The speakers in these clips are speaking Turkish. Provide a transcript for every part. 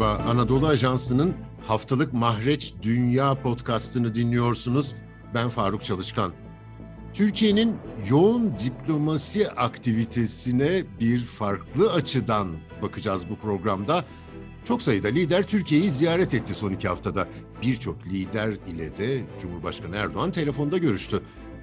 Merhaba, Anadolu Ajansı'nın haftalık Mahreç Dünya podcastını dinliyorsunuz. Ben Faruk Çalışkan. Türkiye'nin yoğun diplomasi aktivitesine bir farklı açıdan bakacağız bu programda. Çok sayıda lider Türkiye'yi ziyaret etti son iki haftada. Birçok lider ile de Cumhurbaşkanı Erdoğan telefonda görüştü.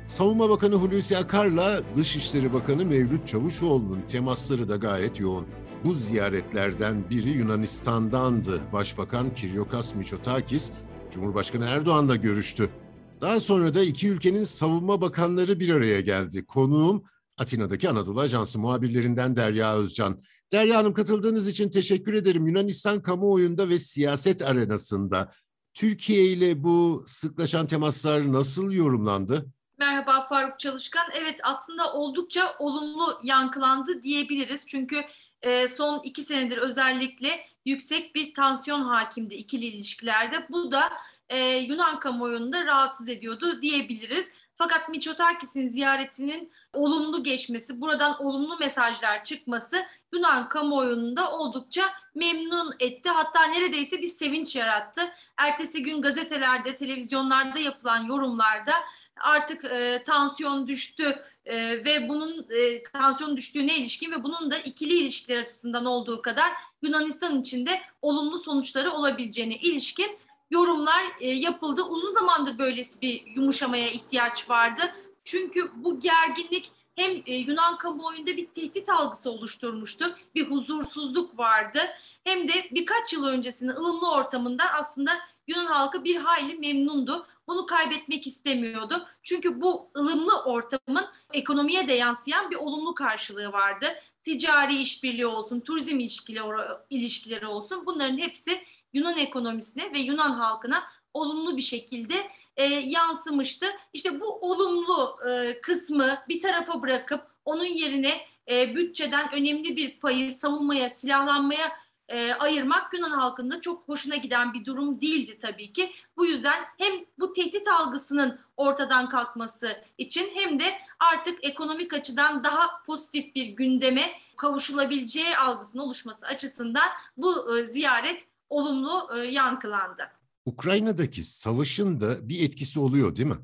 Savunma Bakanı Hulusi Akar'la Dışişleri Bakanı Mevlüt Çavuşoğlu'nun temasları da gayet yoğun. Bu ziyaretlerden biri Yunanistan'dandı. Başbakan Kiryokos Mitsotakis, Cumhurbaşkanı Erdoğan'la görüştü. Daha sonra da iki ülkenin savunma bakanları bir araya geldi. Konuğum Atina'daki Anadolu Ajansı muhabirlerinden Derya Özcan. Derya Hanım katıldığınız için teşekkür ederim. Yunanistan kamuoyunda ve siyaset arenasında Türkiye ile bu sıklaşan temaslar nasıl yorumlandı? Merhaba Faruk Çalışkan. Evet aslında oldukça olumlu yankılandı diyebiliriz. Çünkü e, son iki senedir özellikle yüksek bir tansiyon hakimdi ikili ilişkilerde. Bu da e, Yunan kamuoyunu da rahatsız ediyordu diyebiliriz. Fakat Mitsotakis'in ziyaretinin olumlu geçmesi, buradan olumlu mesajlar çıkması Yunan kamuoyunda oldukça memnun etti. Hatta neredeyse bir sevinç yarattı. Ertesi gün gazetelerde, televizyonlarda yapılan yorumlarda artık e, tansiyon düştü e, ve bunun e, tansiyon düştüğüne ilişkin ve bunun da ikili ilişkiler açısından olduğu kadar Yunanistan için de olumlu sonuçları olabileceğine ilişkin yorumlar e, yapıldı. Uzun zamandır böylesi bir yumuşamaya ihtiyaç vardı. Çünkü bu gerginlik hem e, Yunan kamuoyunda bir tehdit algısı oluşturmuştu, bir huzursuzluk vardı. Hem de birkaç yıl öncesinde ılımlı ortamından aslında Yunan halkı bir hayli memnundu. Bunu kaybetmek istemiyordu. Çünkü bu ılımlı ortamın ekonomiye de yansıyan bir olumlu karşılığı vardı. Ticari işbirliği olsun, turizm ilişkileri, olsun bunların hepsi Yunan ekonomisine ve Yunan halkına olumlu bir şekilde e, yansımıştı. İşte bu olumlu e, kısmı bir tarafa bırakıp onun yerine e, bütçeden önemli bir payı savunmaya, silahlanmaya e, ayırmak Yunan halkında çok hoşuna giden bir durum değildi tabii ki. Bu yüzden hem bu tehdit algısının ortadan kalkması için hem de artık ekonomik açıdan daha pozitif bir gündeme kavuşulabileceği algısının oluşması açısından bu e, ziyaret olumlu e, yankılandı. Ukrayna'daki savaşın da bir etkisi oluyor değil mi?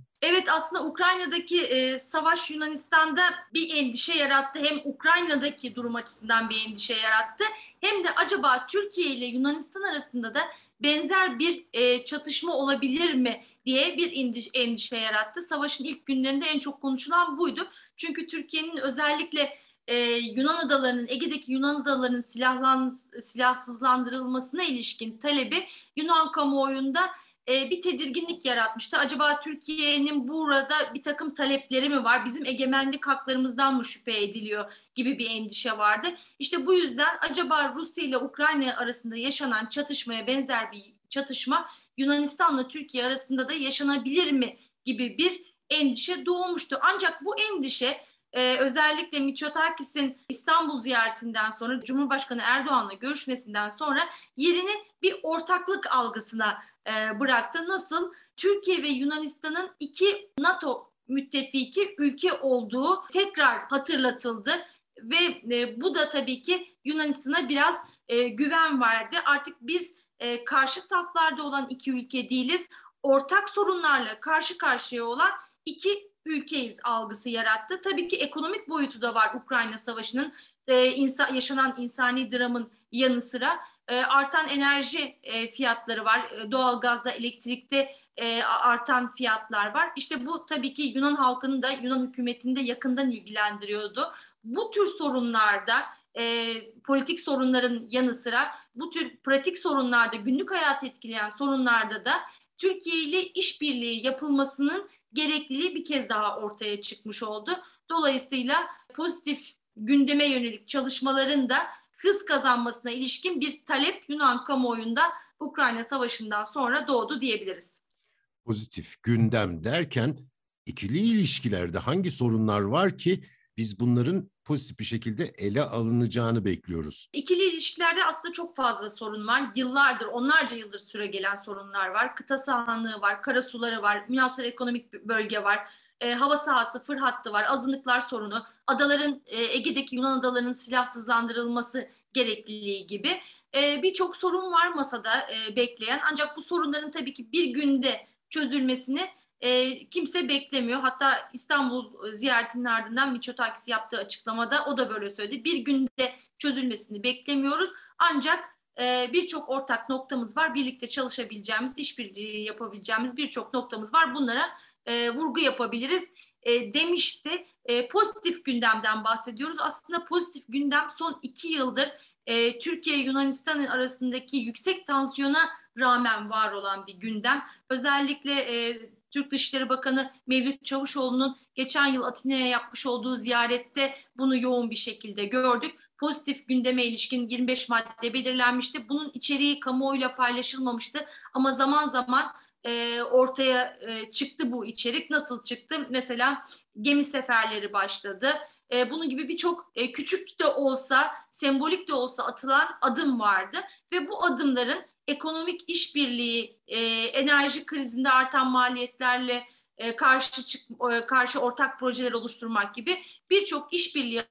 Evet aslında Ukrayna'daki e, savaş Yunanistan'da bir endişe yarattı. Hem Ukrayna'daki durum açısından bir endişe yarattı. Hem de acaba Türkiye ile Yunanistan arasında da benzer bir e, çatışma olabilir mi diye bir endişe yarattı. Savaşın ilk günlerinde en çok konuşulan buydu. Çünkü Türkiye'nin özellikle e, Yunan adalarının, Ege'deki Yunan adalarının silahlan, silahsızlandırılmasına ilişkin talebi Yunan kamuoyunda e, bir tedirginlik yaratmıştı. Acaba Türkiye'nin burada bir takım talepleri mi var? Bizim egemenlik haklarımızdan mı şüphe ediliyor gibi bir endişe vardı. İşte bu yüzden acaba Rusya ile Ukrayna arasında yaşanan çatışmaya benzer bir çatışma Yunanistan'la Türkiye arasında da yaşanabilir mi gibi bir endişe doğmuştu. Ancak bu endişe ee, özellikle Mitsotakis'in İstanbul ziyaretinden sonra Cumhurbaşkanı Erdoğan'la görüşmesinden sonra yerini bir ortaklık algısına e, bıraktı. Nasıl? Türkiye ve Yunanistan'ın iki NATO müttefiki ülke olduğu tekrar hatırlatıldı ve e, bu da tabii ki Yunanistan'a biraz e, güven verdi. Artık biz e, karşı saflarda olan iki ülke değiliz. Ortak sorunlarla karşı karşıya olan iki ülkeyiz algısı yarattı. Tabii ki ekonomik boyutu da var Ukrayna Savaşı'nın e, insan, yaşanan insani dramın yanı sıra e, artan enerji e, fiyatları var. E, doğalgazda, elektrikte e, artan fiyatlar var. İşte bu tabii ki Yunan halkını da Yunan hükümetini de yakından ilgilendiriyordu. Bu tür sorunlarda e, politik sorunların yanı sıra bu tür pratik sorunlarda, günlük hayat etkileyen sorunlarda da Türkiye ile işbirliği yapılmasının gerekliliği bir kez daha ortaya çıkmış oldu. Dolayısıyla pozitif gündeme yönelik çalışmaların da hız kazanmasına ilişkin bir talep Yunan kamuoyunda Ukrayna Savaşı'ndan sonra doğdu diyebiliriz. Pozitif gündem derken ikili ilişkilerde hangi sorunlar var ki biz bunların pozitif bir şekilde ele alınacağını bekliyoruz. İkili ilişkilerde aslında çok fazla sorun var. Yıllardır, onlarca yıldır süre gelen sorunlar var. Kıta sahanlığı var, karasuları var, münhasır ekonomik bölge var. E, hava sahası, fır hattı var, azınlıklar sorunu, adaların, e, Ege'deki Yunan adalarının silahsızlandırılması gerekliliği gibi. E, Birçok sorun var masada e, bekleyen ancak bu sorunların tabii ki bir günde çözülmesini e, kimse beklemiyor. Hatta İstanbul ziyaretinin ardından Miçotakis yaptığı açıklamada o da böyle söyledi. Bir günde çözülmesini beklemiyoruz ancak e, birçok ortak noktamız var. Birlikte çalışabileceğimiz, işbirliği yapabileceğimiz birçok noktamız var. Bunlara e, vurgu yapabiliriz e, demişti. E, pozitif gündemden bahsediyoruz. Aslında pozitif gündem son iki yıldır e, Türkiye Yunanistan arasındaki yüksek tansiyona rağmen var olan bir gündem. Özellikle e, Türk Dışişleri Bakanı Mevlüt Çavuşoğlu'nun geçen yıl Atina'ya yapmış olduğu ziyarette bunu yoğun bir şekilde gördük. Pozitif gündeme ilişkin 25 madde belirlenmişti. Bunun içeriği kamuoyuyla paylaşılmamıştı ama zaman zaman e, ortaya e, çıktı bu içerik. Nasıl çıktı? Mesela gemi seferleri başladı. E, bunun gibi birçok e, küçük de olsa, sembolik de olsa atılan adım vardı ve bu adımların ekonomik işbirliği, e, enerji krizinde artan maliyetlerle e, karşı çık, e, karşı ortak projeler oluşturmak gibi birçok işbirliği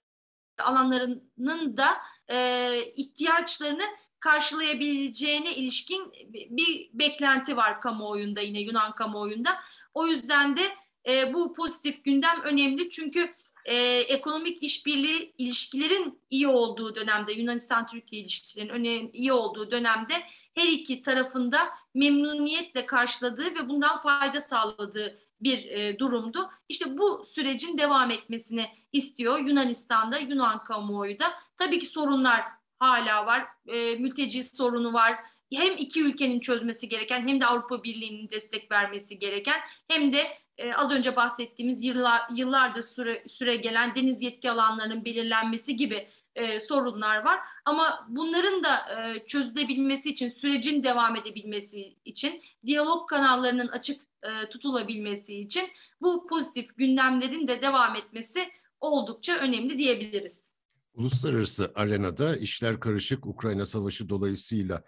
alanlarının da e, ihtiyaçlarını karşılayabileceğine ilişkin bir beklenti var kamuoyunda yine Yunan kamuoyunda. O yüzden de e, bu pozitif gündem önemli çünkü e, ekonomik işbirliği ilişkilerin iyi olduğu dönemde Yunanistan-Türkiye ilişkilerin önemli iyi olduğu dönemde her iki tarafında memnuniyetle karşıladığı ve bundan fayda sağladığı bir e, durumdu. İşte bu sürecin devam etmesini istiyor Yunanistan'da, Yunan kamuoyu da. Tabii ki sorunlar hala var. E, mülteci sorunu var. Hem iki ülkenin çözmesi gereken hem de Avrupa Birliği'nin destek vermesi gereken hem de e, az önce bahsettiğimiz yıllar, yıllardır süre, süre gelen deniz yetki alanlarının belirlenmesi gibi e, sorunlar var. Ama bunların da e, çözülebilmesi için, sürecin devam edebilmesi için, diyalog kanallarının açık e, tutulabilmesi için bu pozitif gündemlerin de devam etmesi oldukça önemli diyebiliriz. Uluslararası arenada işler karışık Ukrayna Savaşı dolayısıyla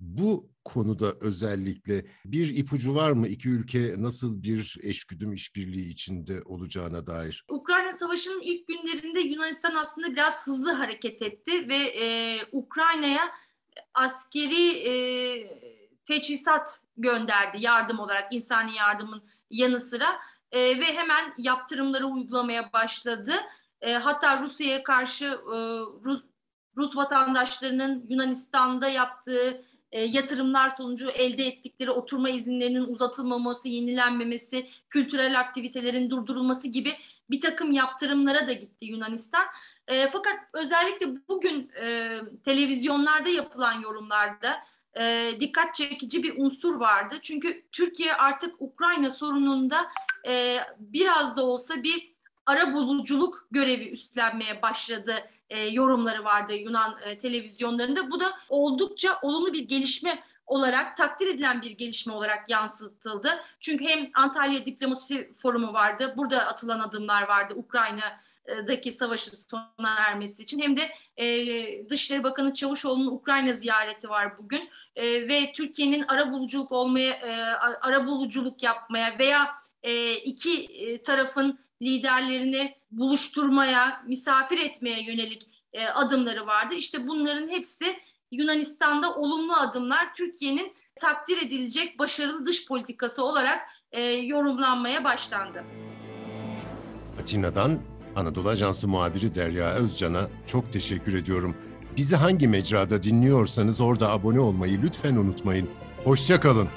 bu konuda özellikle bir ipucu var mı? İki ülke nasıl bir eşgüdüm işbirliği içinde olacağına dair? Ukrayna Savaşı'nın ilk günlerinde Yunanistan aslında biraz hızlı hareket etti ve e, Ukrayna'ya askeri e, teçhizat gönderdi yardım olarak insani yardımın yanı sıra e, ve hemen yaptırımları uygulamaya başladı. E, hatta Rusya'ya karşı e, Rus, Rus vatandaşlarının Yunanistan'da yaptığı e, yatırımlar sonucu elde ettikleri oturma izinlerinin uzatılmaması, yenilenmemesi, kültürel aktivitelerin durdurulması gibi bir takım yaptırımlara da gitti Yunanistan. E, fakat özellikle bugün e, televizyonlarda yapılan yorumlarda e, dikkat çekici bir unsur vardı. Çünkü Türkiye artık Ukrayna sorununda e, biraz da olsa bir ara buluculuk görevi üstlenmeye başladı e, yorumları vardı Yunan e, televizyonlarında. Bu da oldukça olumlu bir gelişme olarak takdir edilen bir gelişme olarak yansıtıldı. Çünkü hem Antalya Diplomasi Forumu vardı, burada atılan adımlar vardı Ukrayna'daki savaşın sona ermesi için. Hem de e, Dışişleri Bakanı Çavuşoğlu'nun Ukrayna ziyareti var bugün e, ve Türkiye'nin ara buluculuk olmaya, e, ara buluculuk yapmaya veya e, iki e, tarafın liderlerini buluşturmaya, misafir etmeye yönelik e, adımları vardı. İşte bunların hepsi Yunanistan'da olumlu adımlar Türkiye'nin takdir edilecek başarılı dış politikası olarak e, yorumlanmaya başlandı. Atina'dan Anadolu Ajansı muhabiri Derya Özcan'a çok teşekkür ediyorum. Bizi hangi mecrada dinliyorsanız orada abone olmayı lütfen unutmayın. Hoşçakalın.